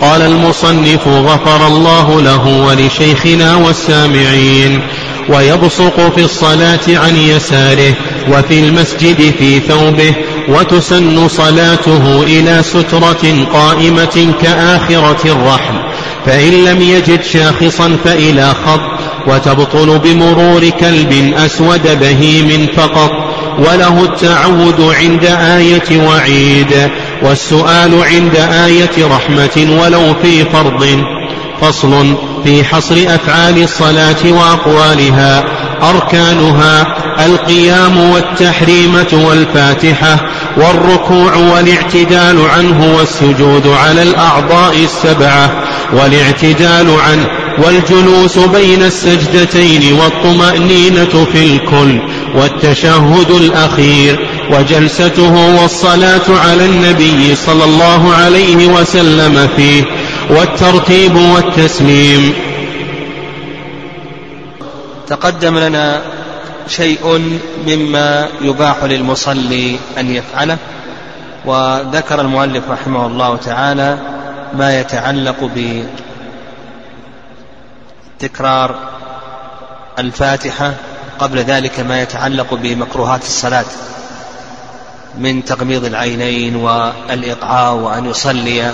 قال المصنف غفر الله له ولشيخنا والسامعين ويبصق في الصلاة عن يساره وفي المسجد في ثوبه وتسن صلاته إلى سترة قائمة كآخرة الرحل فإن لم يجد شاخصا فإلى خط وتبطل بمرور كلب أسود بهيم فقط وله التعود عند آية وعيد والسؤال عند آية رحمة ولو في فرض. فصل في حصر أفعال الصلاة وأقوالها. أركانها القيام والتحريمة والفاتحة والركوع والاعتدال عنه والسجود على الأعضاء السبعة والاعتدال عنه والجلوس بين السجدتين والطمأنينة في الكل والتشهد الأخير وجلسته والصلاة على النبي صلى الله عليه وسلم فيه والترتيب والتسليم. تقدم لنا شيء مما يباح للمصلي أن يفعله وذكر المؤلف رحمه الله تعالى ما يتعلق بتكرار الفاتحة قبل ذلك ما يتعلق بمكروهات الصلاة من تغميض العينين والإقعاء وأن يصلي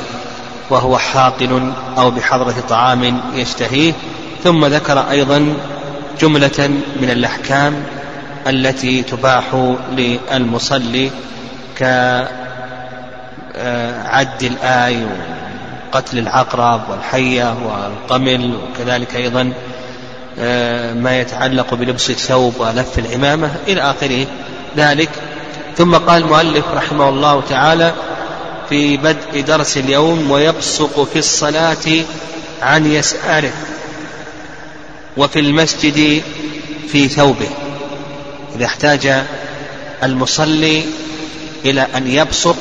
وهو حاقن أو بحضرة طعام يشتهيه ثم ذكر أيضا جملة من الأحكام التي تباح للمصلي كعد الآي وقتل العقرب والحية والقمل وكذلك أيضا آه، ما يتعلق بلبس الثوب ولف العمامة إلى آخر ذلك. ثم قال المؤلف رحمه الله تعالى في بدء درس اليوم ويبصق في الصلاة عن يساره وفي المسجد في ثوبه. إذا احتاج المصلي إلى أن يبصق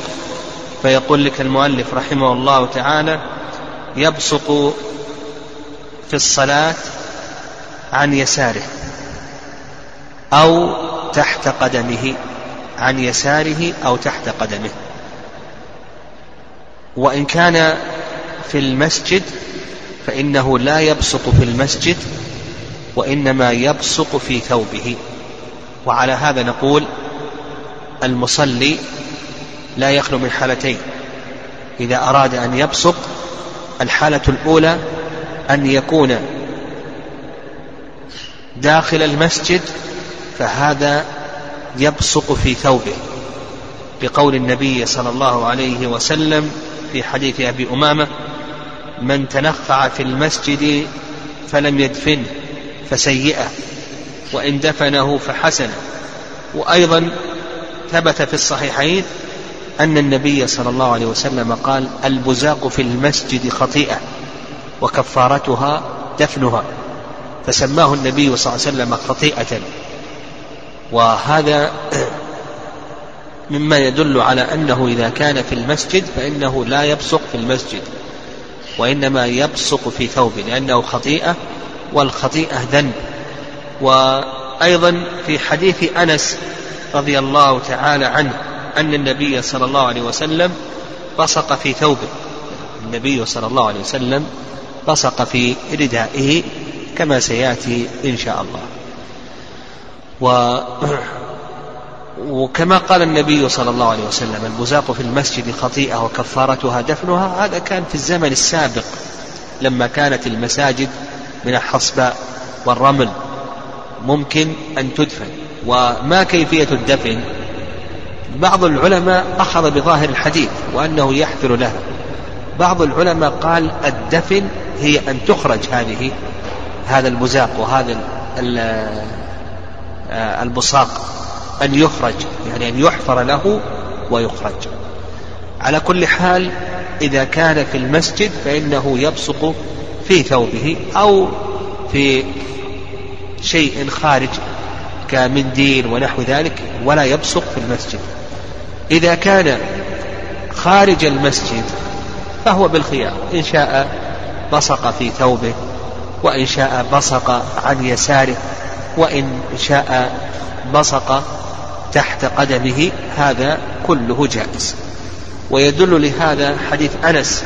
فيقول لك المؤلف رحمه الله تعالى يبصق في الصلاة عن يساره أو تحت قدمه عن يساره أو تحت قدمه. وإن كان في المسجد فإنه لا يبصق في المسجد وإنما يبصق في ثوبه. وعلى هذا نقول المصلي لا يخلو من حالتين. إذا أراد أن يبصق الحالة الأولى أن يكون داخل المسجد فهذا يبصق في ثوبه. بقول النبي صلى الله عليه وسلم في حديث أبي أمامة من تنخع في المسجد فلم يدفنه فسيئة وإن دفنه فحسنة وأيضا ثبت في الصحيحين أن النبي صلى الله عليه وسلم قال البزاق في المسجد خطيئة وكفارتها دفنها. فسماه النبي صلى الله عليه وسلم خطيئة. وهذا مما يدل على أنه إذا كان في المسجد فإنه لا يبصق في المسجد وإنما يبصق في ثوب لأنه خطيئة والخطيئة ذنب. وأيضا في حديث أنس رضي الله تعالى عنه أن النبي صلى الله عليه وسلم بصق في ثوبه. النبي صلى الله عليه وسلم بصق في ردائه كما سيأتي إن شاء الله. و وكما قال النبي صلى الله عليه وسلم البزاق في المسجد خطيئة وكفارتها دفنها هذا كان في الزمن السابق لما كانت المساجد من الحصباء والرمل ممكن أن تدفن. وما كيفية الدفن؟ بعض العلماء أخذ بظاهر الحديث وأنه يحفر لها بعض العلماء قال الدفن هي أن تخرج هذه هذا البزاق وهذا آه، البصاق أن يخرج يعني أن يحفر له ويخرج. على كل حال إذا كان في المسجد فإنه يبصق في ثوبه أو في شيء خارج كمنديل ونحو ذلك ولا يبصق في المسجد. إذا كان خارج المسجد فهو بالخيار إن شاء بصق في ثوبه وإن شاء بصق عن يساره وإن شاء بصق تحت قدمه هذا كله جائز. ويدل لهذا حديث أنس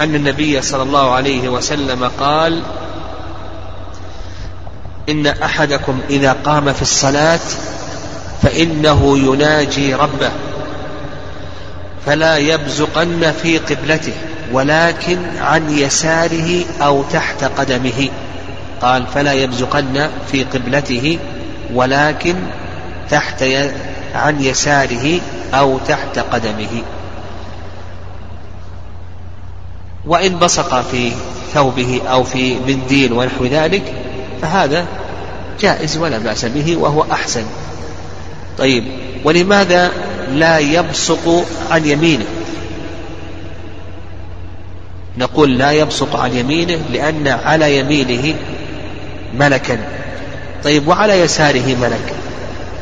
أن النبي صلى الله عليه وسلم قال إن أحدكم إذا قام في الصلاة فإنه يناجي ربه. فلا يبزقن في قبلته ولكن عن يساره أو تحت قدمه. قال فلا يبزقن في قبلته ولكن تحت ي... عن يساره أو تحت قدمه. وإن بصق في ثوبه أو في منديل ونحو ذلك فهذا جائز ولا بأس به وهو أحسن. طيب ولماذا لا يبصق عن يمينه. نقول لا يبصق عن يمينه لأن على يمينه ملكا. طيب وعلى يساره ملك.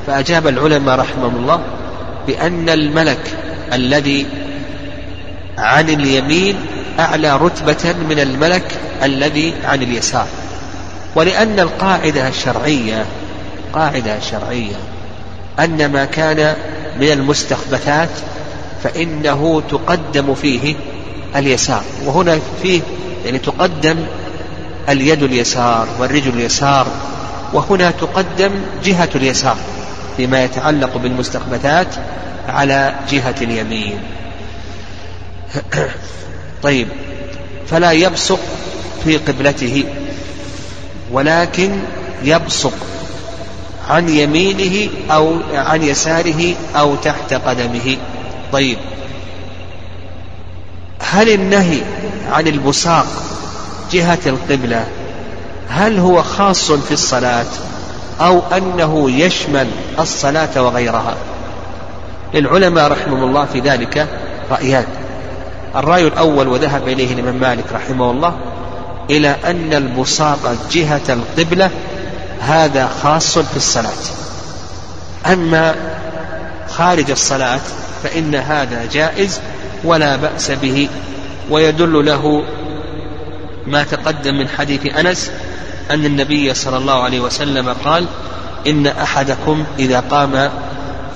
فأجاب العلماء رحمهم الله بأن الملك الذي عن اليمين أعلى رتبة من الملك الذي عن اليسار. ولأن القاعدة الشرعية قاعدة شرعية أن ما كان من المستخبثات فإنه تقدم فيه اليسار. وهنا فيه يعني تقدم اليد اليسار والرجل اليسار وهنا تقدم جهة اليسار فيما يتعلق بالمستخبثات على جهة اليمين. طيب فلا يبصق في قبلته ولكن يبصق. عن يمينه أو عن يساره أو تحت قدمه. طيب. هل النهي عن البصاق جهة القبلة هل هو خاص في الصلاة أو أنه يشمل الصلاة وغيرها؟ للعلماء رحمهم الله في ذلك رأيان. الرأي الأول وذهب إليه الإمام مالك رحمه الله إلى أن البصاق جهة القبلة هذا خاص في الصلاة. أما خارج الصلاة فإن هذا جائز ولا بأس به ويدل له ما تقدم من حديث أنس أن النبي صلى الله عليه وسلم قال إن أحدكم إذا قام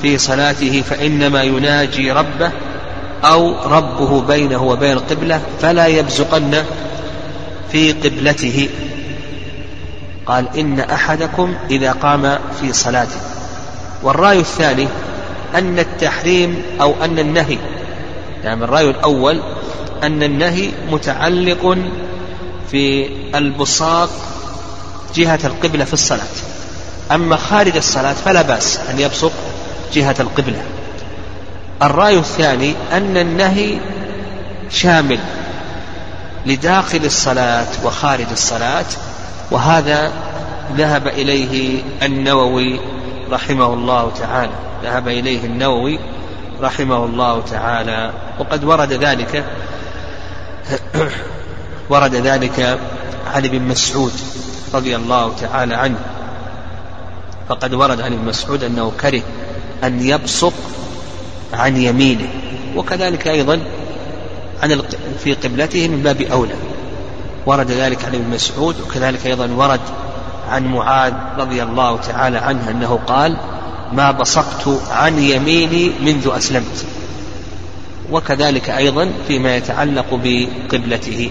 في صلاته فإنما يناجي ربه أو ربه بينه وبين القبلة فلا يبزقن في قبلته. قال إن أحدكم إذا قام في صلاته. والرأي الثاني أن التحريم أو أن النهي يعني الرأي الأول أن النهي متعلق في البصاق جهة القبلة في الصلاة. أما خارج الصلاة فلا بأس أن يبصق جهة القبلة. الرأي الثاني أن النهي شامل لداخل الصلاة وخارج الصلاة وهذا ذهب إليه النووي رحمه الله تعالى. ذهب إليه النووي رحمه الله تعالى. وقد ورد ذلك ورد ذلك عن ابن مسعود رضي الله تعالى عنه. فقد ورد عن ابن مسعود أنه كره أن يبصق عن يمينه. وكذلك أيضا عن في قبلته من باب أولى. ورد ذلك عن ابن مسعود وكذلك أيضا ورد عن معاذ رضي الله تعالى عنه أنه قال ما بصقت عن يميني منذ أسلمت وكذلك أيضا فيما يتعلق بقبلته.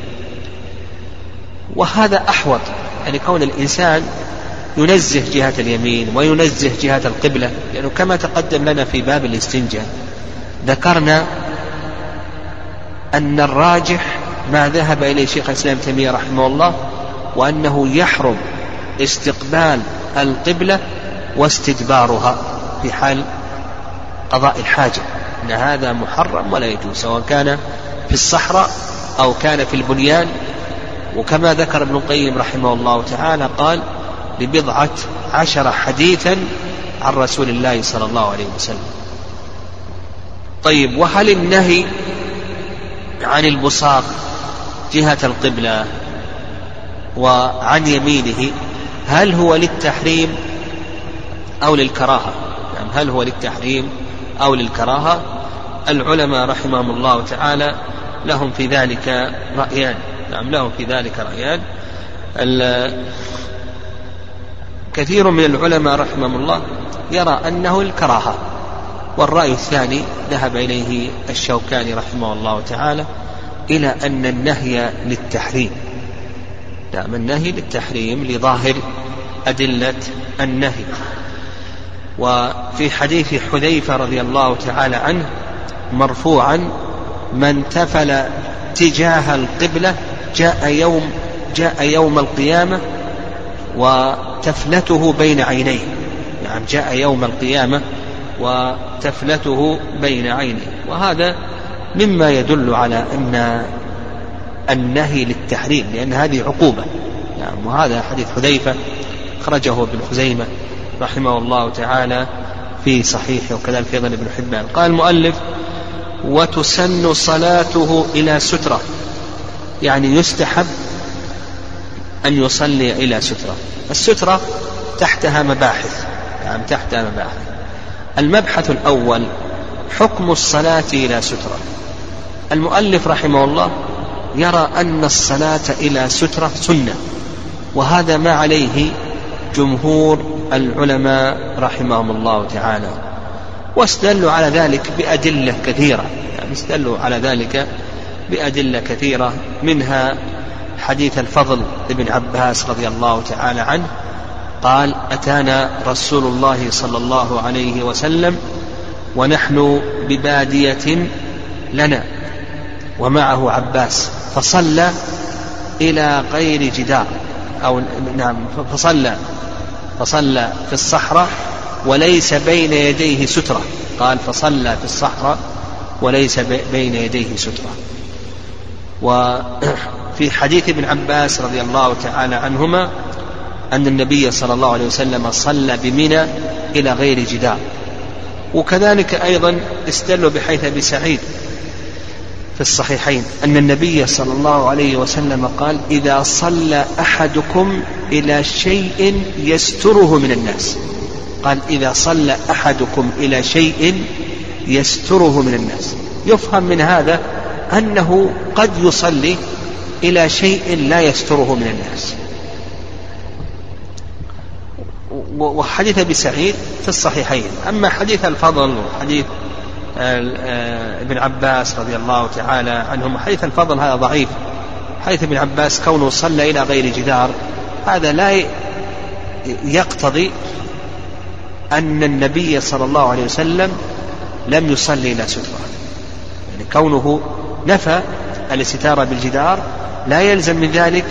وهذا أحوط يعني كون الإنسان ينزه جهة اليمين وينزه جهة القبلة لأنه كما تقدم لنا في باب الاستنجاء ذكرنا أن الراجح ما ذهب إليه شيخ الإسلام تيمية رحمه الله وأنه يحرم استقبال القبلة واستدبارها في حال قضاء الحاجة. أن هذا محرم ولا يجوز سواء كان في الصحراء أو كان في البنيان. وكما ذكر ابن القيم رحمه الله تعالى قال لبضعة عشر حديثا عن رسول الله صلى الله عليه وسلم. طيب وهل النهي عن البصاق جهة القبلة وعن يمينه هل هو للتحريم أو للكراهة؟ يعني هل هو للتحريم أو للكراهة؟ العلماء رحمهم الله تعالى لهم في ذلك رأيان. نعم لهم في ذلك رأيان. كثير من العلماء رحمهم الله يرى أنه الكراهة والرأي الثاني ذهب إليه الشوكاني رحمه الله تعالى. إلى أن النهي للتحريم. نعم النهي للتحريم لظاهر أدلة النهي. وفي حديث حذيفة رضي الله تعالى عنه مرفوعا من تفل تجاه القبلة جاء يوم جاء يوم القيامة وتفلته بين عينيه. نعم جاء يوم القيامة وتفلته بين عينيه. وهذا مما يدل على أن النهي للتحريم لأن هذه عقوبة. نعم وهذا حديث حذيفة أخرجه ابن خزيمة رحمه الله تعالى في صحيحه وكذلك أيضا ابن حبان. قال المؤلف وتسن صلاته إلى سترة. يعني يستحب أن يصلي إلى سترة. السترة تحتها مباحث. يعني تحتها مباحث. المبحث الأول حكم الصلاة إلى سترة. المؤلف رحمه الله يرى أن الصلاة إلى سترة سنة وهذا ما عليه جمهور العلماء رحمهم الله تعالى. واستدلوا على ذلك بأدلة كثيرة يعني استدلوا على ذلك بأدلة كثيرة منها حديث الفضل ابن عباس رضي الله تعالى عنه قال أتانا رسول الله صلى الله عليه وسلم ونحن ببادية لنا. ومعه عباس فصلى إلى غير جدار أو نعم فصلى فصلى في الصحراء وليس بين يديه سترة قال فصلى في الصحراء وليس بين يديه سترة. وفي حديث ابن عباس رضي الله تعالى عنهما أن النبي صلى الله عليه وسلم صلى بمنى إلى غير جدار. وكذلك أيضا استدلوا بحيث أبي سعيد في الصحيحين أن النبي صلى الله عليه وسلم قال إذا صلى أحدكم إلى شيء يستره من الناس. قال إذا صلى أحدكم إلى شيء يستره من الناس. يفهم من هذا أنه قد يصلي إلى شيء لا يستره من الناس. وحديث أبي سعيد في الصحيحين. أما حديث الفضل وحديث ابن عباس رضي الله تعالى عنهم حديث الفضل هذا ضعيف. حديث ابن عباس كونه صلى إلى غير جدار. هذا لا يقتضي أن النبي صلى الله عليه وسلم لم يصلي إلى سترة. يعني كونه نفى الاستتارة بالجدار لا يلزم من ذلك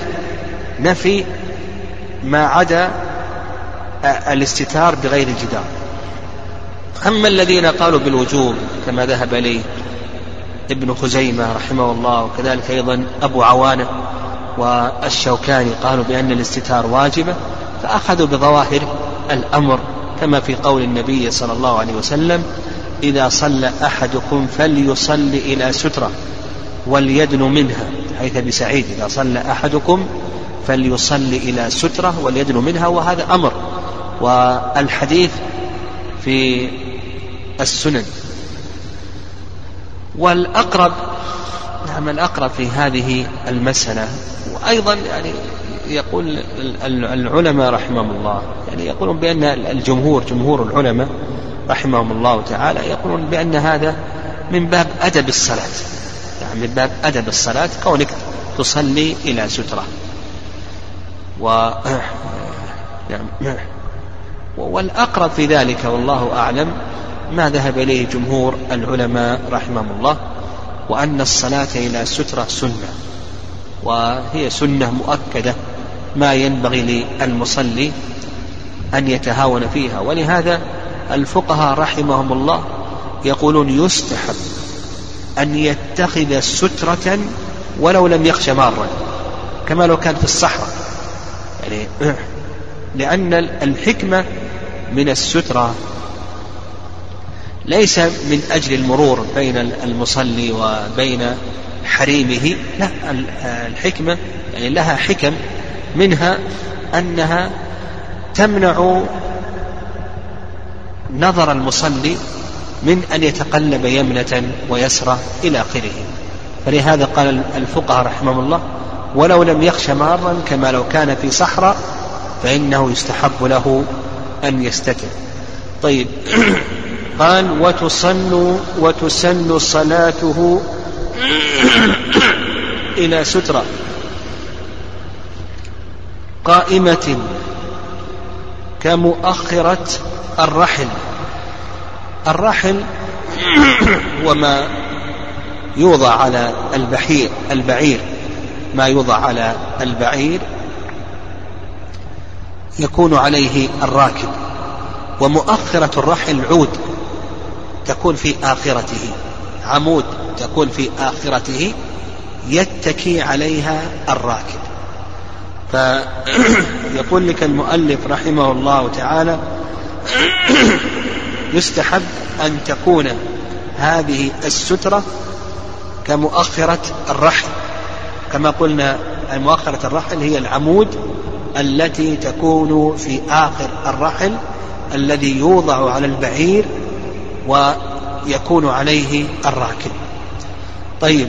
نفي ما عدا الاستتار بغير الجدار. أما الذين قالوا بالوجوب كما ذهب إليه ابن خزيمة رحمه الله وكذلك أيضا أبو عوانة والشوكاني قالوا بأن الاستتار واجبة فأخذوا بظواهر الأمر كما في قول النبي صلى الله عليه وسلم إذا صلى أحدكم فليصل إلى سترة وليدن منها حيث بسعيد إذا صلى أحدكم فليصل إلى سترة وليدن منها وهذا أمر. والحديث في السنن. والأقرب نعم الأقرب في هذه المسألة وأيضا يعني يقول العلماء رحمهم الله يعني يقولون بأن الجمهور جمهور العلماء رحمهم الله تعالى يقولون بأن هذا من باب أدب الصلاة. يعني من باب أدب الصلاة كونك تصلي إلى سترة. و يعني والأقرب في ذلك والله أعلم ما ذهب إليه جمهور العلماء رحمهم الله وأن الصلاة إلى سترة سنة وهي سنة مؤكدة ما ينبغي للمصلي أن يتهاون فيها. ولهذا الفقهاء رحمهم الله يقولون يستحب أن يتخذ سترة ولو لم يخش مارا كما لو كان في الصحراء. يعني لأن الحكمة من السترة. ليس من أجل المرور بين المصلي وبين حريمه. لا الحكمة يعني لها حكم منها أنها تمنع نظر المصلي من أن يتقلب يمنة ويسرى إلى آخره. فلهذا قال الفقهاء رحمهم الله ولو لم يخش مارا كما لو كان في صحراء فإنه يستحب له أن يستتر. طيب. قال وتصن وتسن صلاته إلى سترة قائمة كمؤخرة الرحل. الرحل وما يوضع على البحير البعير. ما يوضع على البعير يكون عليه الراكب. ومؤخرة الرحل عود تكون في آخرته. عمود تكون في آخرته يتكي عليها الراكب. فيقول لك المؤلف رحمه الله تعالى يستحب أن تكون هذه السترة كمؤخرة الرحل. كما قلنا مؤخرة الرحل هي العمود التي تكون في آخر الرحل الذي يوضع على البعير ويكون عليه الراكب. طيب.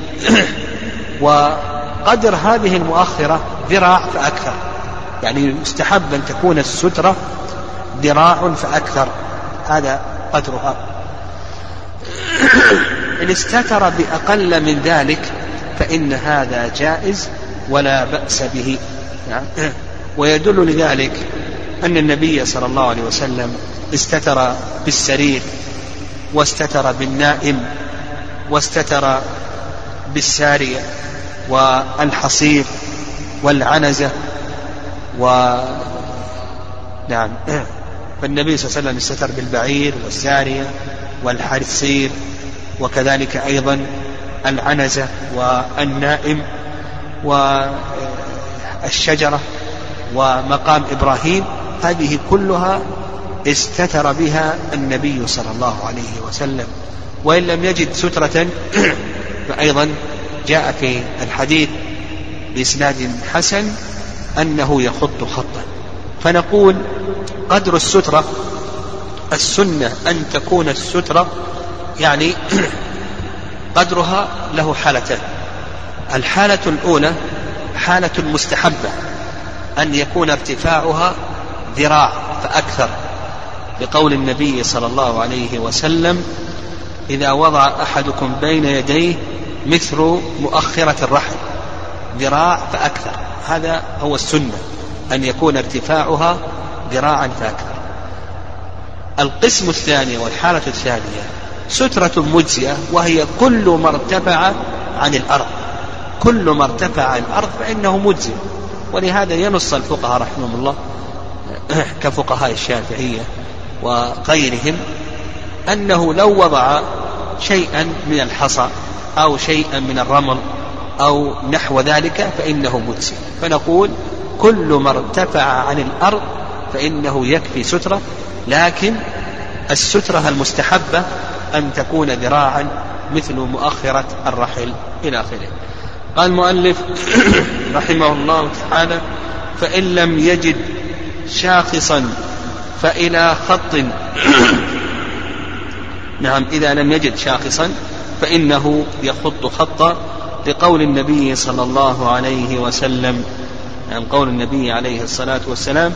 وقدر هذه المؤخرة ذراع فأكثر. يعني يستحب أن تكون السترة ذراع فأكثر. هذا قدرها. إن استتر بأقل من ذلك فإن هذا جائز ولا بأس به. نعم. ويدل لذلك أن النبي صلى الله عليه وسلم استتر بالسرير واستتر بالنائم واستتر بالسارية والحصير والعنزة و نعم. فالنبي صلى الله عليه وسلم استتر بالبعير والسارية والحصير وكذلك أيضا العنزة والنائم والشجرة ومقام إبراهيم هذه كلها استتر بها النبي صلى الله عليه وسلم. وإن لم يجد سترة فأيضا جاء في الحديث بإسناد حسن أنه يخط خطا. فنقول قدر السترة السنة أن تكون السترة يعني قدرها له حالتان. الحالة الأولى حالة مستحبة. أن يكون ارتفاعها ذراع فأكثر بقول النبي صلى الله عليه وسلم إذا وضع أحدكم بين يديه مثل مؤخرة الرحل ذراع فأكثر. هذا هو السنة أن يكون ارتفاعها ذراعا فأكثر. القسم الثاني والحالة الثانية سترة مجزئة وهي كل ما ارتفع عن الأرض. كل ما ارتفع عن الأرض فإنه مجزئ. ولهذا ينص الفقهاء رحمهم الله كفقهاء الشافعية وغيرهم أنه لو وضع شيئا من الحصى أو شيئا من الرمل أو نحو ذلك فإنه مجزئ فنقول كل ما ارتفع عن الأرض فإنه يكفي سترة لكن السترة المستحبة أن تكون ذراعا مثل مؤخرة الرحل إلى آخره. قال المؤلف رحمه الله تعالى فإن لم يجد شاخصا فإلى خط. نعم إذا لم يجد شاخصا فإنه يخط خطا لقول النبي صلى الله عليه وسلم. نعم قول النبي عليه الصلاة والسلام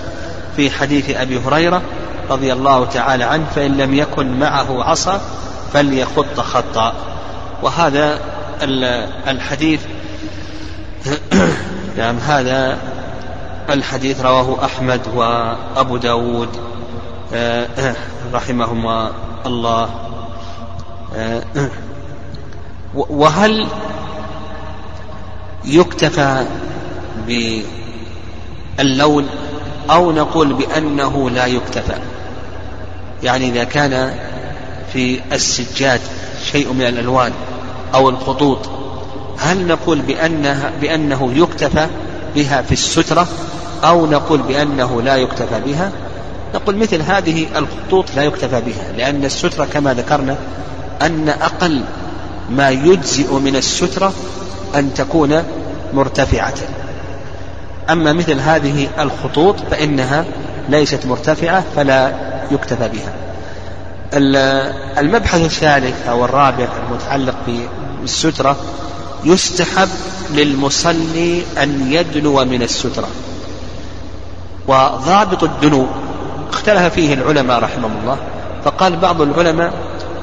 في حديث أبي هريرة رضي الله تعالى عنه فإن لم يكن معه عصا فليخط خطا. وهذا الحديث نعم هذا الحديث رواه أحمد وأبو داود. آه، رحمهما الله. آه، وهل يكتفى باللون أو نقول بأنه لا يكتفى؟ يعني إذا كان في السجاد شيء من الألوان أو الخطوط هل نقول بأنها بأنه يكتفى بها في السترة أو نقول بأنه لا يكتفى بها؟ نقول مثل هذه الخطوط لا يكتفى بها لأن السترة كما ذكرنا أن أقل ما يجزئ من السترة أن تكون مرتفعة. أما مثل هذه الخطوط فإنها ليست مرتفعة فلا يكتفى بها. المبحث الثالث أو الرابع المتعلق بالسترة يستحب للمصلي أن يدنو من السترة. وضابط الدنو اختلف فيه العلماء رحمهم الله فقال بعض العلماء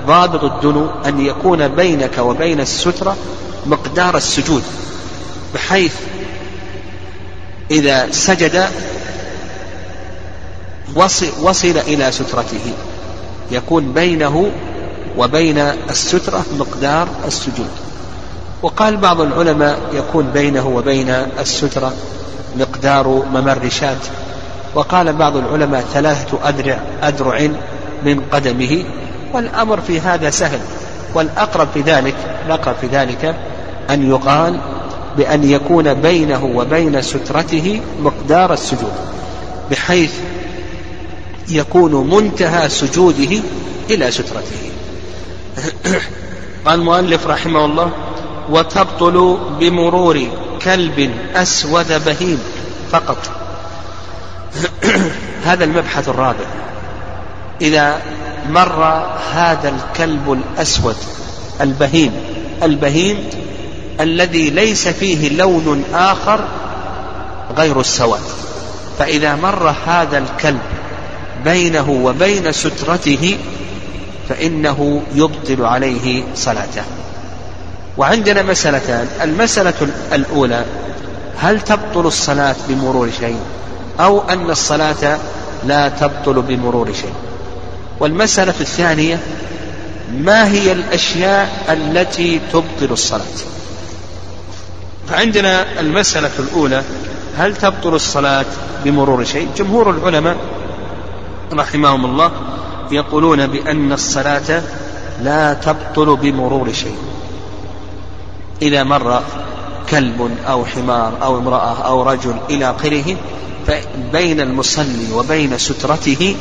ضابط الدنو أن يكون بينك وبين السترة مقدار السجود بحيث إذا سجد وصل, وصل إلى سترته. يكون بينه وبين السترة مقدار السجود. وقال بعض العلماء يكون بينه وبين السترة مقدار ممر شاة. وقال بعض العلماء ثلاثة أدرع أدرع من قدمه والأمر في هذا سهل. والأقرب في ذلك الأقرب في ذلك أن يقال بأن يكون بينه وبين سترته مقدار السجود بحيث يكون منتهى سجوده إلى سترته. قال المؤلف رحمه الله وتبطل بمرور كلب أسود بهيم فقط. هذا المبحث الرابع. إذا مر هذا الكلب الأسود البهيم البهيم الذي ليس فيه لون آخر غير السواد. فإذا مر هذا الكلب بينه وبين سترته فإنه يبطل عليه صلاته. وعندنا مسألتان. المسألة الأولى هل تبطل الصلاة بمرور شيء؟ أو أن الصلاة لا تبطل بمرور شيء؟ والمسألة الثانية ما هي الأشياء التي تبطل الصلاة؟ فعندنا المسألة الأولى هل تبطل الصلاة بمرور شيء؟ جمهور العلماء رحمهم الله يقولون بأن الصلاة لا تبطل بمرور شيء. إذا مر كلب أو حمار أو امرأة أو رجل إلى آخره بين المصلي وبين سترته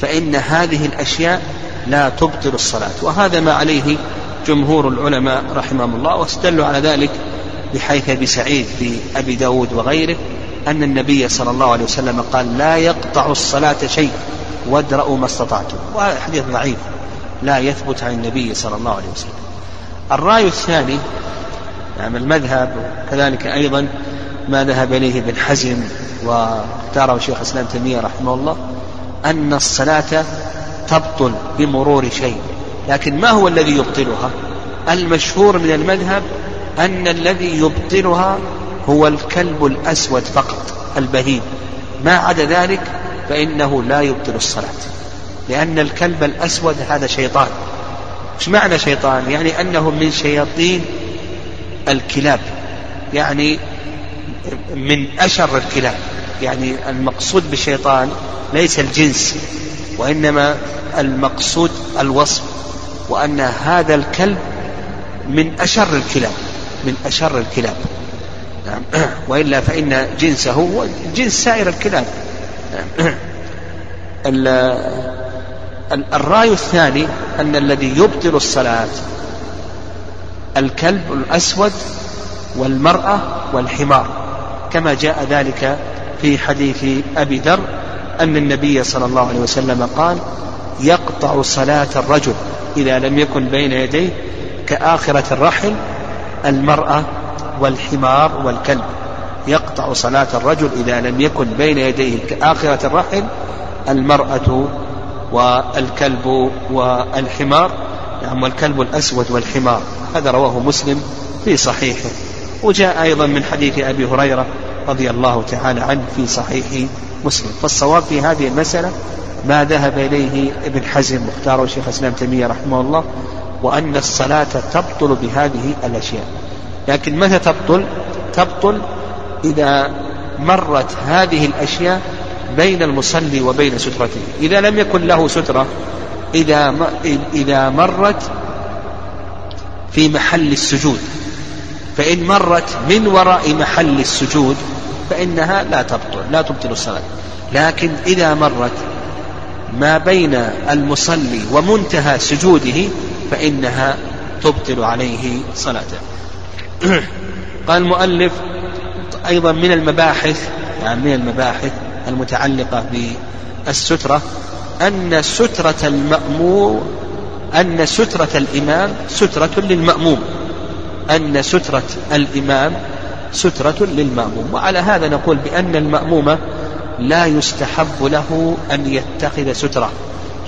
فإن هذه الأشياء لا تبطل الصلاة. وهذا ما عليه جمهور العلماء رحمهم الله واستدلوا على ذلك بحيث أبي سعيد في أبي داود وغيره أن النبي صلى الله عليه وسلم قال لا يقطع الصلاة شيء وادرأوا ما استطعتم. وهذا حديث ضعيف لا يثبت عن النبي صلى الله عليه وسلم. الرأي الثاني نعم المذهب وكذلك أيضا ما ذهب إليه ابن حزم واختاره شيخ الإسلام تيمية رحمه الله أن الصلاة تبطل بمرور شيء لكن ما هو الذي يبطلها؟ المشهور من المذهب أن الذي يبطلها هو الكلب الأسود فقط البهيم. ما عدا ذلك فإنه لا يبطل الصلاة لأن الكلب الأسود هذا شيطان. إيش معنى شيطان؟ يعني أنه من شياطين الكلاب. يعني من أشر الكلاب. يعني المقصود بالشيطان ليس الجنس وإنما المقصود الوصف وأن هذا الكلب من أشر الكلاب من أشر الكلاب. نعم. وإلا فإن جنسه هو جنس سائر الكلاب. نعم. الرأي الثاني أن الذي يبطل الصلاة الكلب الأسود والمرأة والحمار كما جاء ذلك في حديث أبي ذر أن النبي صلى الله عليه وسلم قال يقطع صلاة الرجل إذا لم يكن بين يديه كآخرة الرحل المرأة والحمار والكلب. يقطع صلاة الرجل إذا لم يكن بين يديه كآخرة الرحل المرأة والكلب والحمار نعم والكلب الأسود والحمار. هذا رواه مسلم في صحيحه. وجاء أيضا من حديث أبي هريرة رضي الله تعالى عنه في صحيح مسلم. فالصواب في هذه المسألة ما ذهب إليه ابن حزم مختار شيخ الإسلام تيمية رحمه الله وأن الصلاة تبطل بهذه الأشياء. لكن متى تبطل؟ تبطل إذا مرت هذه الأشياء بين المصلي وبين سترته. إذا لم يكن له سترة إذا إذا مرت في محل السجود. فإن مرت من وراء محل السجود فإنها لا تبطل لا تبطل الصلاة. لكن إذا مرت ما بين المصلي ومنتهى سجوده فإنها تبطل عليه صلاته. قال المؤلف أيضا من المباحث يعني من المباحث المتعلقة بالسترة أن سترة المأمور أن سترة الإمام سترة للمأموم. أن سترة الإمام سترة للمأموم. وعلى هذا نقول بأن المأموم لا يستحب له أن يتخذ سترة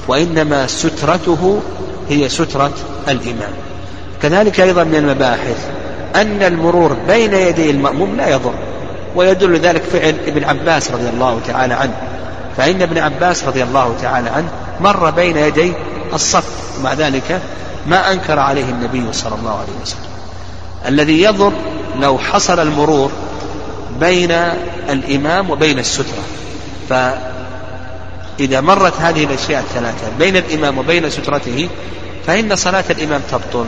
وإنما سترته هي سترة الإمام. كذلك أيضا من المباحث أن المرور بين يدي المأموم لا يضر. ويدل ذلك فعل ابن عباس رضي الله تعالى عنه. فإن ابن عباس رضي الله تعالى عنه مر بين يدي الصف ومع ذلك ما أنكر عليه النبي صلى الله عليه وسلم. الذي يضر لو حصل المرور بين الإمام وبين السترة. فإذا مرت هذه الأشياء الثلاثة بين الإمام وبين سترته فإن صلاة الإمام تبطل.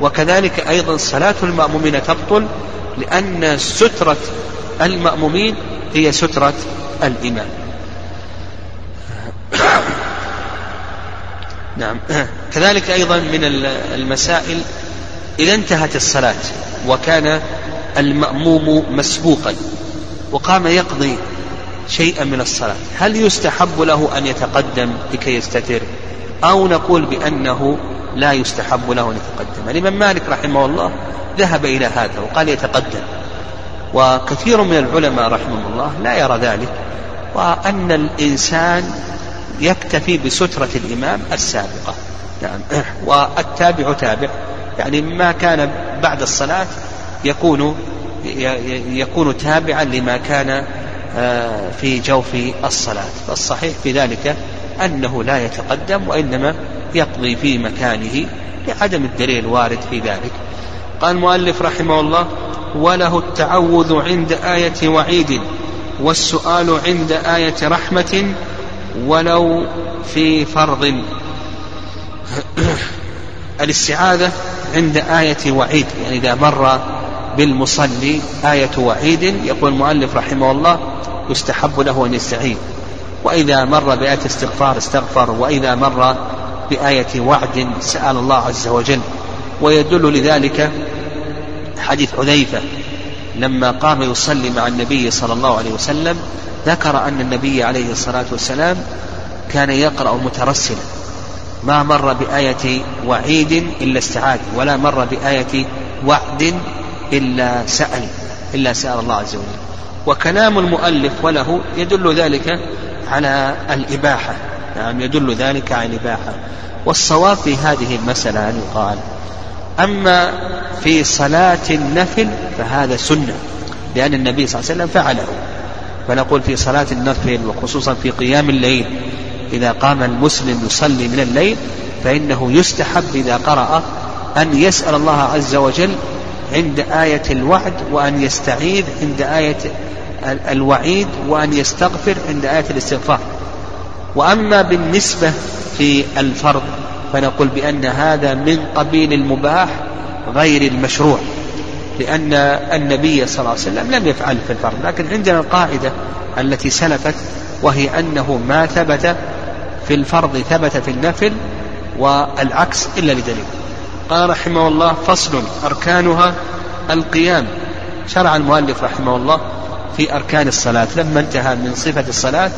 وكذلك أيضا صلاة المأمومين تبطل لأن سترة المأمومين هي سترة الإمام نعم. كذلك أيضا من المسائل إذا انتهت الصلاة وكان المأموم مسبوقا وقام يقضي شيئا من الصلاة هل يستحب له أن يتقدم لكي يستتر؟ أو نقول بأنه لا يستحب له أن يتقدم؟ الإمام مالك رحمه الله ذهب إلى هذا وقال يتقدم. وكثير من العلماء رحمهم الله لا يرى ذلك وأن الإنسان يكتفي بسترة الإمام السابقة. نعم. والتابع تابع. يعني ما كان بعد الصلاة يكون يكون تابعا لما كان آه، في جوف الصلاة. فالصحيح في ذلك أنه لا يتقدم وإنما يقضي في مكانه لعدم الدليل الوارد في ذلك. قال المؤلف رحمه الله وله التعوذ عند آية وعيد والسؤال عند آية رحمة ولو في فرض. الاستعاذة عند آية وعيد يعني إذا مر بالمصلي آية وعيد يقول المؤلف رحمه الله يستحب له أن يستعيذ. وإذا مر بآية استغفار استغفر. وإذا مر بآية وعد سأل الله عز وجل. ويدل لذلك حديث حذيفة لما قام يصلي مع النبي صلى الله عليه وسلم ذكر أن النبي عليه الصلاة والسلام كان يقرأ مترسلا. ما مر بآية وعيد إلا استعاذ ولا مر بآية وعد إلا سأل إلا سأل الله عز وجل. وكلام المؤلف وله يدل ذلك على الإباحة نعم يدل ذلك على الإباحة. والصواب في هذه المسألة أن يقال أما في صلاة النفل فهذا سنة لأن النبي صلى الله عليه وسلم فعله. فنقول في صلاة النفل وخصوصا في قيام الليل إذا قام المسلم يصلي من الليل فإنه يستحب إذا قرأ أن يسأل الله عز وجل عند آية الوعد وأن يستعيذ عند آية الوعيد وأن يستغفر عند آية الاستغفار. وأما بالنسبة في الفرض فنقول بأن هذا من قبيل المباح غير المشروع لأن النبي صلى الله عليه وسلم لم يفعل في الفرض لكن عندنا القاعدة التي سلفت وهي أنه ما ثبت في الفرض ثبت في النفل والعكس إلا لدليل. قال رحمه الله فصل أركانها القيام. شرع المؤلف رحمه الله في أركان الصلاة لما انتهى من صفة الصلاة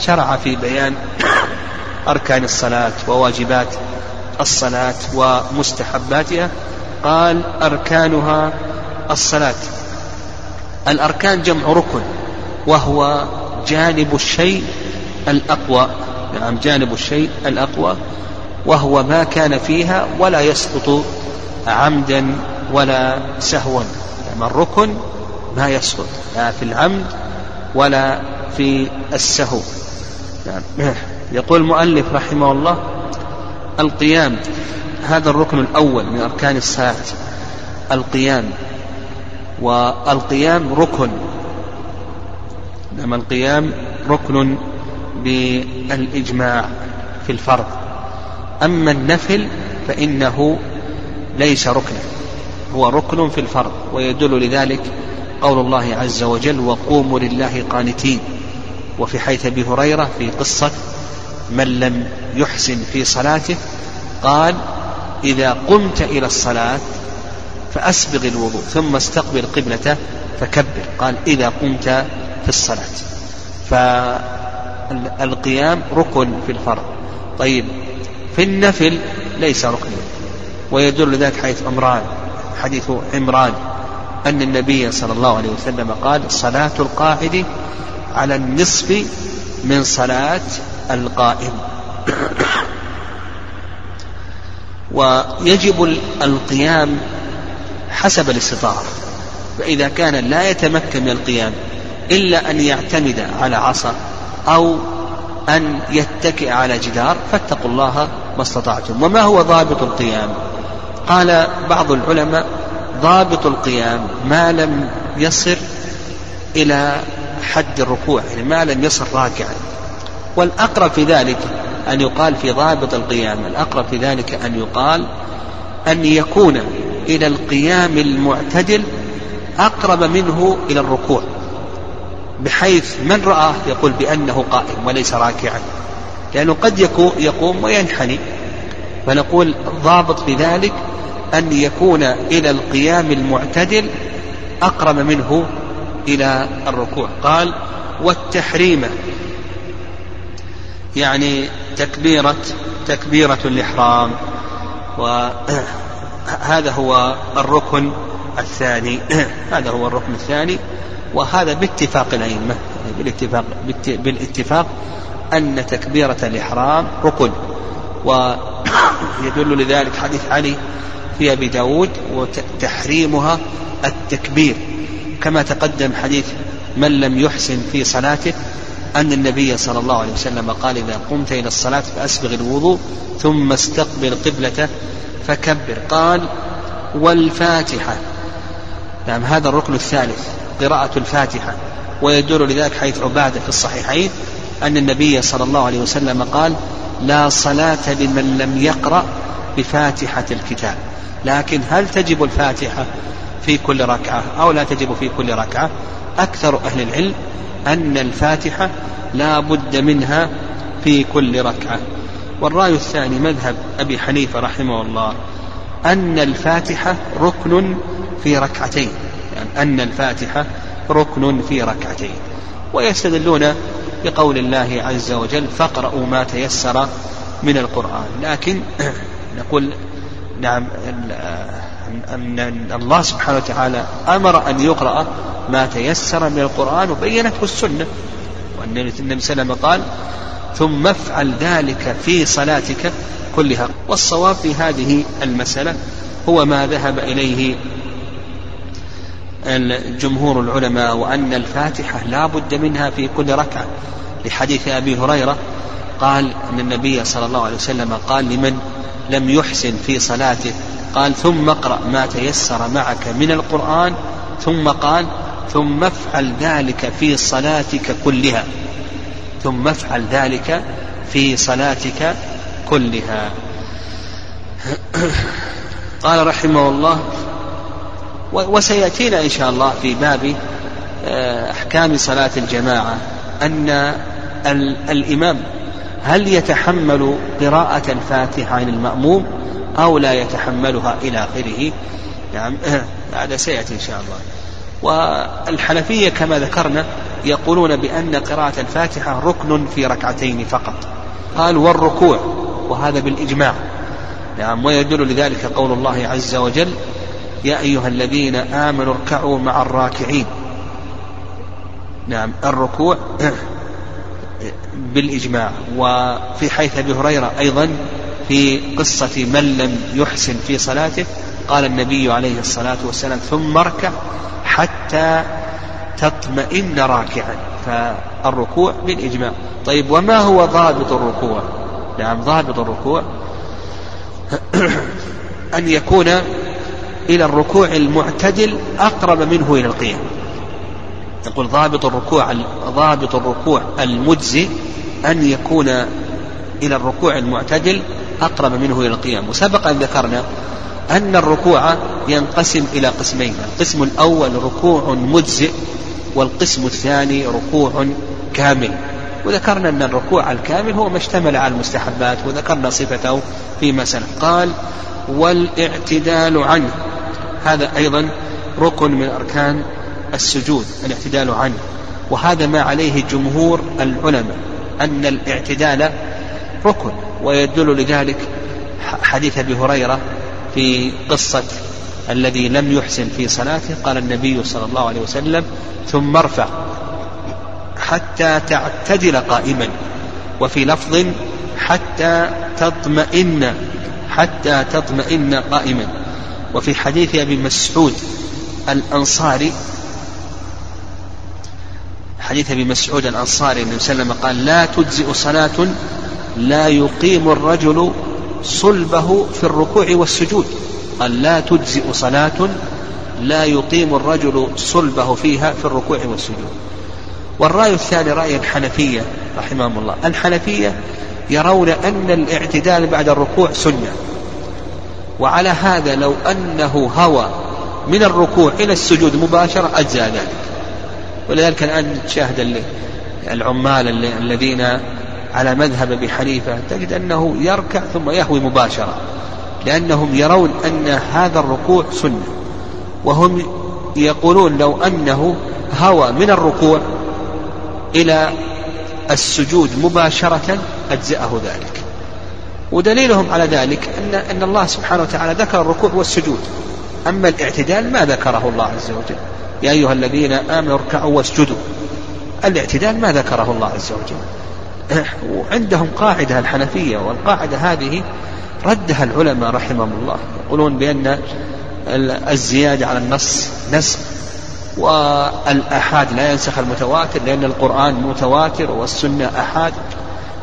شرع في بيان أركان الصلاة وواجبات الصلاة ومستحباتها. قال أركانها الصلاة. الأركان جمع ركن وهو جانب الشيء الأقوى. نعم جانب الشيء الأقوى وهو ما كان فيها ولا يسقط عمدا ولا سهوا. يعني الركن ما يسقط لا في العمد ولا في السهو. نعم. يقول المؤلف رحمه الله القيام هذا الركن الأول من أركان الصلاة القيام. والقيام ركن. نعم القيام ركن بالإجماع في الفرض. أما النفل فإنه ليس ركنا هو ركن في الفرض ويدل لذلك قول الله عز وجل وقوموا لله قانتين وفي حيث أبي هريرة في قصة من لم يحسن في صلاته قال إذا قمت إلى الصلاة فأسبغ الوضوء ثم استقبل قبلته فكبر قال إذا قمت في الصلاة. فالقيام ركن في الفرض. طيب في النفل ليس ركنا ويدل ذلك حيث عمران حديث عمران أن النبي صلى الله عليه وسلم قال صلاة القاعد على النصف من صلاة القائم. ويجب القيام حسب الاستطاعة. فإذا كان لا يتمكن من القيام إلا أن يعتمد على عصا أو أن يتكئ على جدار فاتقوا الله ما استطعتم. وما هو ضابط القيام؟ قال بعض العلماء ضابط القيام ما لم يصل إلى حد الركوع يعني ما لم يصل راكعا. والأقرب في ذلك أن يقال في ضابط القيام الأقرب في ذلك أن يقال أن يكون إلى القيام المعتدل أقرب منه إلى الركوع بحيث من رآه يقول بأنه قائم وليس راكعا. لأنه قد يقوم وينحني. فنقول ضابط في ذلك أن يكون إلى القيام المعتدل أقرب منه إلى الركوع. قال والتحريم. يعني تكبيرة تكبيرة الإحرام. وهذا هو الركن الثاني. هذا هو الركن الثاني. وهذا باتفاق الأئمة. بالاتفاق بالاتفاق أن تكبيرة الإحرام ركن. ويدل لذلك حديث علي في أبي داود وتحريمها التكبير. كما تقدم حديث من لم يحسن في صلاته أن النبي صلى الله عليه وسلم قال إذا قمت إلى الصلاة فأسبغ الوضوء ثم استقبل قبلته فكبر. قال والفاتحة. نعم هذا الركن الثالث قراءة الفاتحة. ويدل لذلك حيث عبادة في الصحيحين أن النبي صلى الله عليه وسلم قال لا صلاة لمن لم يقرأ بفاتحة الكتاب. لكن هل تجب الفاتحة؟ في كل ركعة أو لا تجب في كل ركعة. أكثر أهل العلم أن الفاتحة لا بد منها في كل ركعة. والرأي الثاني مذهب أبي حنيفة رحمه الله أن الفاتحة ركن في ركعتين. يعني أن الفاتحة ركن في ركعتين. ويستدلون بقول الله عز وجل فاقرأوا ما تيسر من القرآن. لكن نقول نعم أن الله سبحانه وتعالى أمر أن يقرأ ما تيسر من القرآن وبينته السنة. وأن النبي صلى الله عليه وسلم قال ثم افعل ذلك في صلاتك كلها. والصواب في هذه المسألة هو ما ذهب إليه جمهور العلماء وأن الفاتحة لا بد منها في كل ركعة. لحديث أبي هريرة قال أن النبي صلى الله عليه وسلم قال لمن لم يحسن في صلاته؟ قال ثم اقرأ ما تيسر معك من القرآن ثم قال ثم افعل ذلك في صلاتك كلها ثم افعل ذلك في صلاتك كلها. قال رحمه الله وسيأتينا إن شاء الله في باب آه، أحكام صلاة الجماعة أن الإمام هل يتحمل قراءة الفاتحة عن المأموم أو لا يتحملها إلى آخره؟ نعم. هذا سيأتي إن شاء الله. والحنفية كما ذكرنا يقولون بأن قراءة الفاتحة ركن في ركعتين فقط. قال والركوع وهذا بالإجماع. نعم. ويدل لذلك قول الله عز وجل يا أيها الذين آمنوا اركعوا مع الراكعين. نعم. الركوع بالإجماع وفي حيث أبي هريرة أيضا في قصة من لم يحسن في صلاته قال النبي عليه الصلاة والسلام ثم اركع حتى تطمئن راكعا. فالركوع بالإجماع. طيب وما هو ضابط الركوع؟ نعم ضابط الركوع أن يكون إلى الركوع المعتدل أقرب منه إلى القيام. يقول ضابط الركوع ضابط الركوع المجزي أن يكون إلى الركوع المعتدل أقرب منه إلى القيام. وسبق أن ذكرنا أن الركوع ينقسم إلى قسمين القسم الأول ركوع مجزئ والقسم الثاني ركوع كامل. وذكرنا أن الركوع الكامل هو ما اشتمل على المستحبات وذكرنا صفته فيما سلف. قال والإعتدال عنه. هذا أيضا ركن من أركان السجود الاعتدال عنه. وهذا ما عليه جمهور العلماء أن الاعتدال ركن ويدل لذلك حديث أبي هريرة في قصة الذي لم يحسن في صلاته قال النبي صلى الله عليه وسلم ثم ارفع حتى تعتدل قائما وفي لفظ حتى تطمئن حتى تطمئن قائما. وفي حديث أبي مسعود الأنصاري حديث أبي مسعود الأنصاري النبي صلى الله عليه وسلم قال لا تجزئ صلاة لا يقيم الرجل صلبه في الركوع والسجود. قال لا تجزئ صلاة لا يقيم الرجل صلبه فيها في الركوع والسجود. والرأي الثاني رأي الحنفية رحمهم الله. الحنفية يرون أن الاعتدال بعد الركوع سنة. وعلى هذا لو أنه هوى من الركوع إلى السجود مباشرة أجزى ذلك. ولذلك الآن تشاهد العمال الذين على مذهب أبي حنيفة تجد أنه يركع ثم يهوي مباشرة لأنهم يرون أن هذا الركوع سنة وهم يقولون لو أنه هوى من الركوع إلى السجود مباشرة أجزأه ذلك. ودليلهم على ذلك أن أن الله سبحانه وتعالى ذكر الركوع والسجود. أما الاعتدال ما ذكره الله عز وجل. يا أيها الذين آمنوا اركعوا واسجدوا. الاعتدال ما ذكره الله عز وجل. وعندهم قاعدة الحنفية والقاعدة هذه ردها العلماء رحمهم الله. يقولون بأن الزيادة على النص نسخ والأحاد لا ينسخ المتواتر لأن القرآن متواتر والسنة أحاد.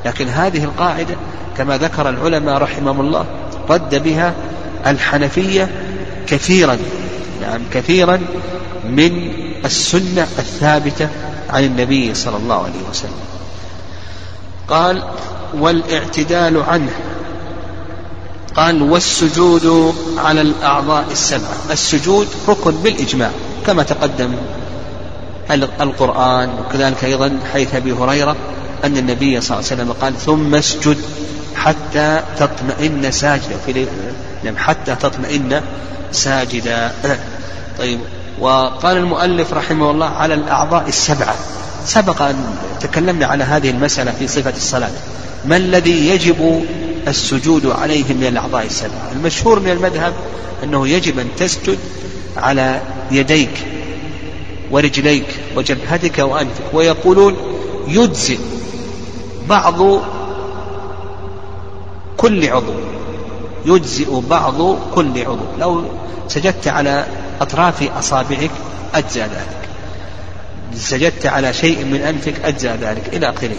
لكن هذه القاعدة كما ذكر العلماء رحمهم الله رد بها الحنفية كثيرا. نعم كثيرا من السنة الثابتة عن النبي صلى الله عليه وسلم. قال والإعتدال عنه. قال والسجود على الأعضاء السبعة السجود ركن بالإجماع كما تقدم القرآن وكذلك أيضا حيث أبي هريرة أن النبي صلى الله عليه وسلم قال ثم اسجد حتى تطمئن ساجدا. نعم حتى تطمئن ساجدا. طيب وقال المؤلف رحمه الله على الأعضاء السبعة. سبق أن تكلمنا على هذه المسألة في صفة الصلاة. ما الذي يجب السجود عليه من الأعضاء السبعة؟ المشهور من المذهب أنه يجب أن تسجد على يديك ورجليك وجبهتك وأنفك ويقولون يجزئ. بعض كل عضو يجزئ بعض كل عضو. لو سجدت على أطراف أصابعك أجزى ذلك. سجدت على شيء من أنفك أجزى ذلك إلى آخره.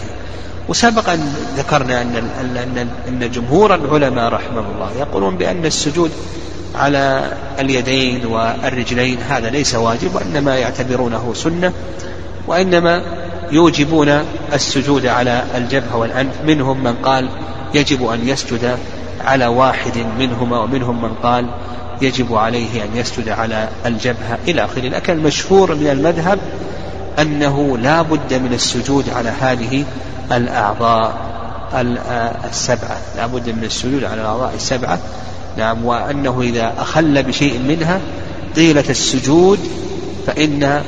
وسبق أن ذكرنا أن أن أن جمهور العلماء رحمه الله يقولون بأن السجود على اليدين والرجلين هذا ليس واجب وإنما يعتبرونه سنة وإنما يوجبون السجود على الجبهة والأنف. منهم من قال يجب أن يسجد على واحد منهما ومنهم من قال يجب عليه أن يسجد على الجبهة إلى آخره. لكن المشهور من المذهب أنه لا بد من السجود على هذه الأعضاء السبعة. لا بد من السجود على الأعضاء السبعة. نعم وأنه إذا أخل بشيء منها طيلة السجود فإن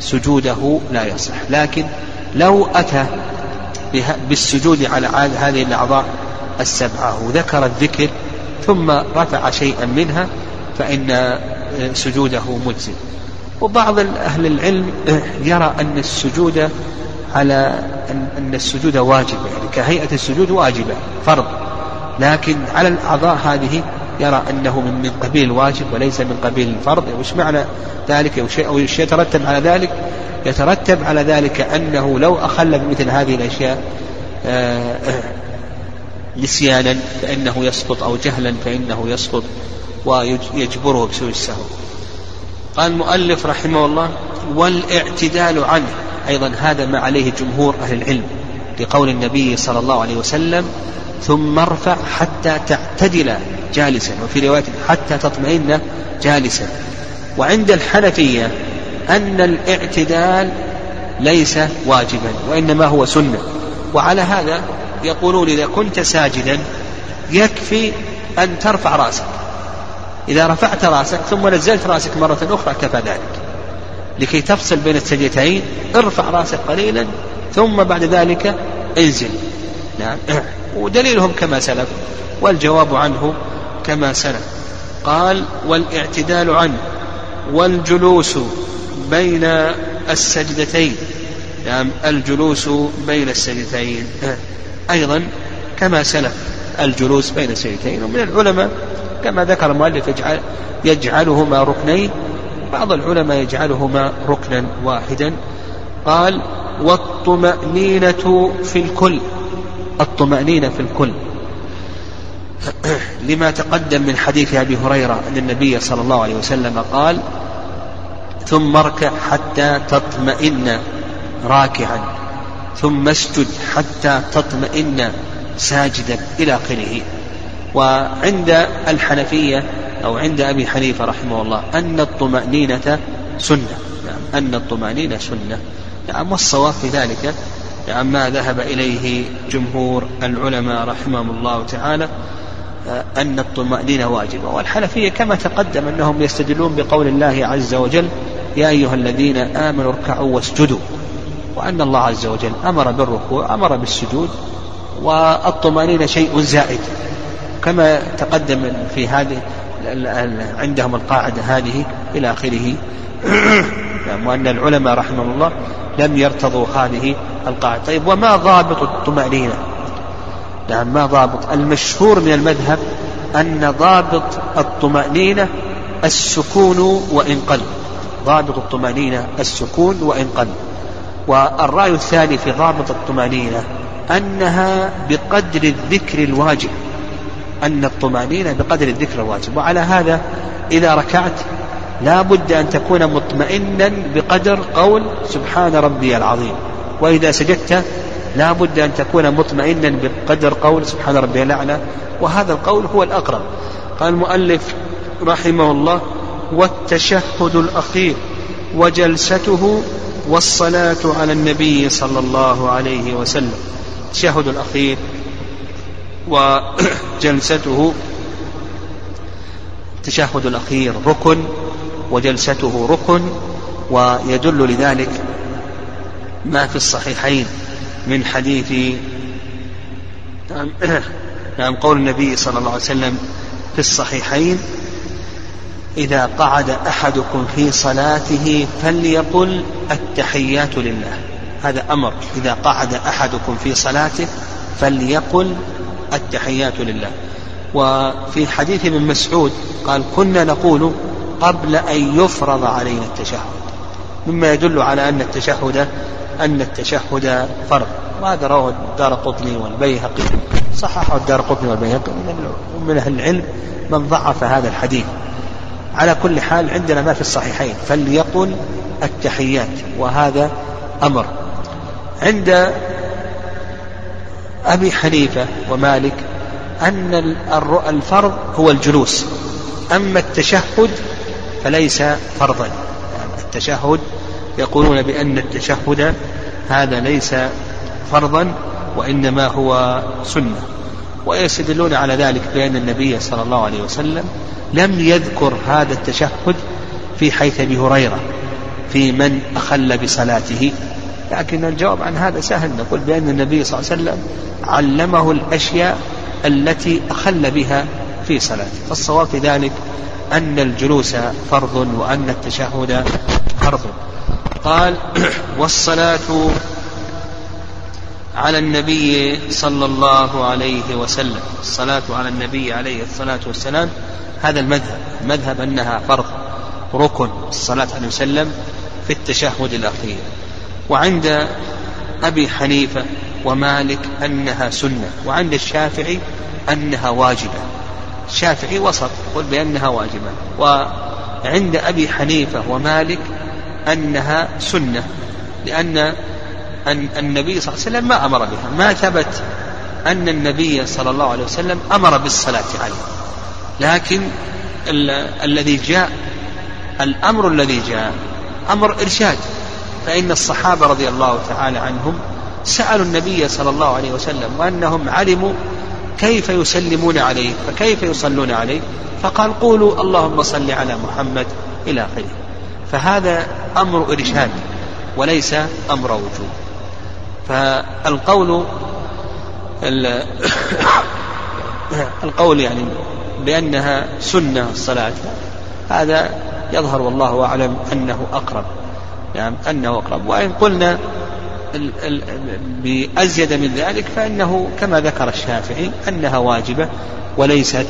سجوده لا يصح. لكن لو أتى بالسجود على هذه الأعضاء السبعة وذكر الذكر ثم رفع شيئا منها فإن سجوده مجزي وبعض أهل العلم يرى أن السجود على أن السجود واجب يعني كهيئة السجود واجبة فرض. لكن على الأعضاء هذه يرى أنه من قبيل الواجب وليس من قبيل الفرض وش معنى ذلك؟ أو يترتب على ذلك؟ يترتب على ذلك أنه لو أخل بمثل هذه الأشياء آه، نسيانا فإنه يسقط أو جهلا فإنه يسقط ويجبره بسوء السهو. قال المؤلف رحمه الله والإعتدال عنه. أيضا هذا ما عليه جمهور أهل العلم لقول النبي صلى الله عليه وسلم ثم ارفع حتى تعتدل جالسا وفي رواية حتى تطمئن جالسا. وعند الحنفية أن الاعتدال ليس واجبا وإنما هو سنة. وعلى هذا يقولون إذا كنت ساجدا يكفي أن ترفع رأسك. إذا رفعت رأسك ثم نزلت رأسك مرة أخرى كفى ذلك. لكي تفصل بين السجدتين ارفع رأسك قليلا ثم بعد ذلك انزل. نعم. ودليلهم كما سلف والجواب عنه كما سلف. قال والإعتدال عنه والجلوس بين السجدتين. نعم الجلوس بين السجدتين. أيضا كما سلف الجلوس بين السجدتين. ومن العلماء كما ذكر المؤلف يجعل يجعلهما ركنين. بعض العلماء يجعلهما ركنا واحدا. قال والطمأنينة في الكل. الطمأنينة في الكل. لما تقدم من حديث أبي هريرة أن النبي صلى الله عليه وسلم قال ثم اركع حتى تطمئن راكعا ثم اسجد حتى تطمئن ساجدا إلى آخره. وعند الحنفية أو عند أبي حنيفة رحمه الله أن الطمأنينة سنة. يعني أن الطمأنينة سنة. يعني والصواب في ذلك يعني ما ذهب إليه جمهور العلماء رحمهم الله تعالى أن الطمأنينة واجبة. والحنفية كما تقدم أنهم يستدلون بقول الله عز وجل يا أيها الذين آمنوا اركعوا واسجدوا. وأن الله عز وجل أمر بالركوع أمر بالسجود والطمأنينة شيء زائد. كما تقدم في هذه عندهم القاعدة هذه إلى آخره. نعم، وأن العلماء رحمهم الله لم يرتضوا هذه القاعدة. طيب وما ضابط الطمأنينة؟ نعم ما ضابط. المشهور من المذهب أن ضابط الطمأنينة السكون وإن قل ضابط الطمأنينة السكون وإن قل والرأي الثاني في ضابط الطمأنينة أنها بقدر الذكر الواجب. أن الطمأنينة بقدر الذكر الواجب. وعلى هذا إذا ركعت لا بد أن تكون مطمئنا بقدر قول سبحان ربي العظيم. وإذا سجدت لا بد أن تكون مطمئنا بقدر قول سبحان ربي الأعلى وهذا القول هو الأقرب. قال المؤلف رحمه الله والتشهد الأخير وجلسته والصلاة على النبي صلى الله عليه وسلم. التشهد الأخير وجلسته التشهد الأخير ركن وجلسته ركن ويدل لذلك ما في الصحيحين من حديث نعم, قول النبي صلى الله عليه وسلم في الصحيحين إذا قعد أحدكم في صلاته فليقل التحيات لله. هذا أمر. إذا قعد أحدكم في صلاته فليقل التحيات لله. وفي حديث ابن مسعود قال كنا نقول قبل أن يفرض علينا التشهد. مما يدل على أن التشهد أن التشهد فرض. وهذا رواه الدار قطني والبيهقي. صححه الدار قطني والبيهقي. من أهل العلم من ضعف هذا الحديث. على كل حال عندنا ما في الصحيحين. فليقل التحيات. وهذا أمر. عند أبي حنيفة ومالك أن الفرض هو الجلوس. أما التشهد فليس فرضا. التشهد يقولون بأن التشهد هذا ليس فرضا وإنما هو سنة. ويستدلون على ذلك بأن النبي صلى الله عليه وسلم لم يذكر هذا التشهد في حيث أبي هريرة في من أخل بصلاته. لكن الجواب عن هذا سهل. نقول بأن النبي صلى الله عليه وسلم علمه الأشياء التي أخل بها في صلاته. فالصواب في ذلك أن الجلوس فرض وأن التشهد فرض. قال والصلاة على النبي صلى الله عليه وسلم. الصلاة على النبي عليه الصلاة والسلام هذا المذهب. المذهب أنها فرض ركن الصلاة عليه وسلم في التشهد الأخير. وعند أبي حنيفة ومالك أنها سنة وعند الشافعي أنها واجبة. الشافعي وسط يقول بأنها واجبة. وعند أبي حنيفة ومالك أنها سنة لأن أن النبي صلى الله عليه وسلم ما أمر بها. ما ثبت أن النبي صلى الله عليه وسلم أمر بالصلاة عليه. لكن الذي جاء الأمر الذي جاء أمر إرشاد. فإن الصحابة رضي الله تعالى عنهم سألوا النبي صلى الله عليه وسلم وأنهم علموا كيف يسلمون عليه فكيف يصلون عليه؟ فقال قولوا اللهم صل على محمد إلى آخره. فهذا أمر إرشاد وليس أمر وجوب. فالقول القول يعني بأنها سنة الصلاة هذا يظهر والله أعلم أنه أقرب. يعني أنه أقرب. وإن قلنا بأزيد من ذلك فإنه كما ذكر الشافعي أنها واجبة وليست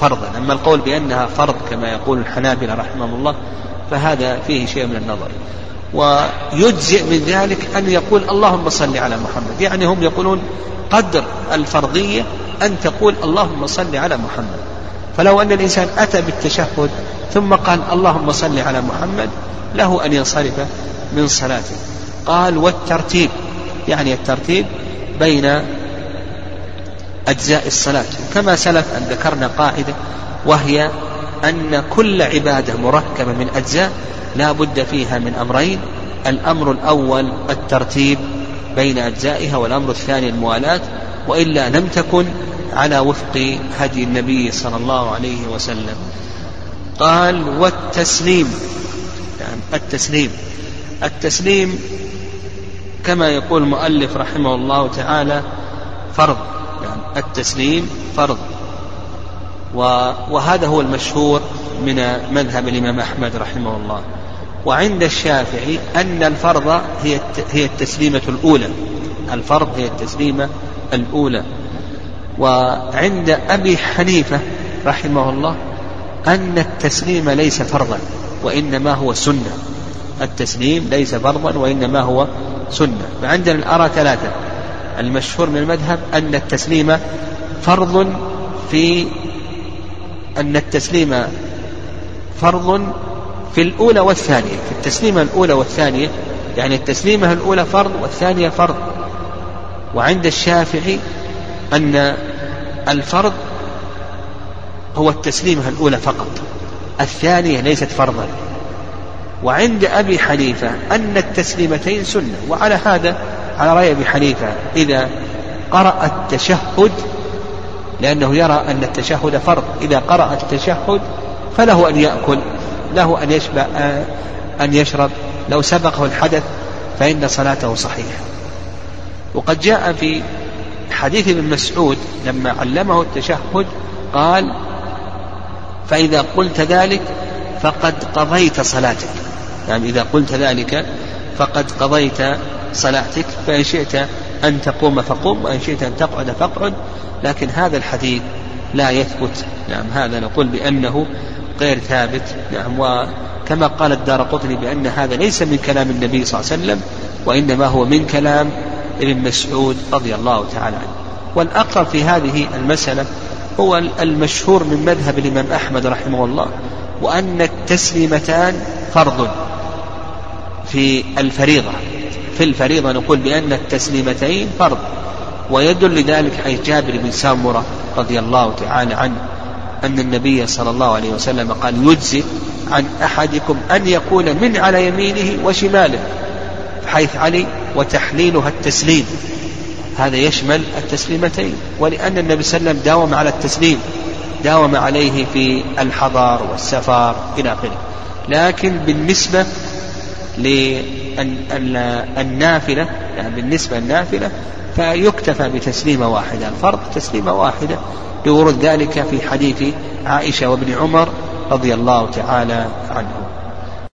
فرضا. أما القول بأنها فرض كما يقول الحنابلة رحمهم الله فهذا فيه شيء من النظر. ويجزئ من ذلك أن يقول اللهم صل على محمد. يعني هم يقولون قدر الفرضية أن تقول اللهم صل على محمد. فلو أن الإنسان أتى بالتشهد ثم قال اللهم صل على محمد له أن ينصرف من صلاته. قال والترتيب يعني الترتيب بين أجزاء الصلاة. كما سلف أن ذكرنا قاعدة وهي أن كل عبادة مركبة من أجزاء لا بد فيها من أمرين الأمر الأول الترتيب بين أجزائها والأمر الثاني الموالاة وإلا لم تكن على وفق هدي النبي صلى الله عليه وسلم. قال والتسليم يعني التسليم. التسليم كما يقول المؤلف رحمه الله تعالى فرض يعني التسليم فرض. وهذا هو المشهور من مذهب الإمام أحمد رحمه الله. وعند الشافعي أن الفرض هي هي التسليمة الأولى. الفرض هي التسليمة الأولى. وعند أبي حنيفة رحمه الله أن التسليم ليس فرضا وإنما هو سنة. التسليم ليس فرضا وإنما هو سنة. فعندنا الآراء ثلاثة. المشهور من المذهب أن التسليم فرض في أن التسليم فرض في الأولى والثانية. في التسليمة الأولى والثانية يعني التسليمة الأولى فرض والثانية فرض. وعند الشافعي أن الفرض هو التسليمة الأولى فقط الثانية ليست فرضا. وعند أبي حنيفة أن التسليمتين سنة. وعلى هذا على رأي أبي حنيفة إذا قرأ التشهد لأنه يرى أن التشهد فرض. إذا قرأ التشهد فله أن يأكل له أن يشبع أن يشرب. لو سبقه الحدث فإن صلاته صحيحة. وقد جاء في حديث ابن مسعود لما علمه التشهد قال فإذا قلت ذلك فقد قضيت صلاتك. يعني إذا قلت ذلك فقد قضيت صلاتك فإن شئت أن تقوم فقم وإن شئت أن تقعد فاقعد. لكن هذا الحديث لا يثبت. نعم هذا نقول بأنه غير ثابت. نعم وكما قال الدار قطني بأن هذا ليس من كلام النبي صلى الله عليه وسلم وإنما هو من كلام ابن مسعود رضي الله تعالى عنه. والأقرب في هذه المسألة هو المشهور من مذهب الإمام أحمد رحمه الله وأن التسليمتان فرض في الفريضة. في الفريضة نقول بأن التسليمتين فرض. ويدل لذلك حيث جابر بن سامرة رضي الله تعالى عنه أن النبي صلى الله عليه وسلم قال يجزي عن أحدكم أن يكون من على يمينه وشماله حيث علي وتحليلها التسليم. هذا يشمل التسليمتين. ولأن النبي صلى الله عليه وسلم داوم على التسليم داوم عليه في الحضار والسفر إلى آخره. لكن بالنسبة للنافلة يعني بالنسبة للنافلة فيكتفى بتسليمة واحدة الفرض تسليمة واحدة لورود ذلك في حديث عائشة وابن عمر رضي الله تعالى عنه.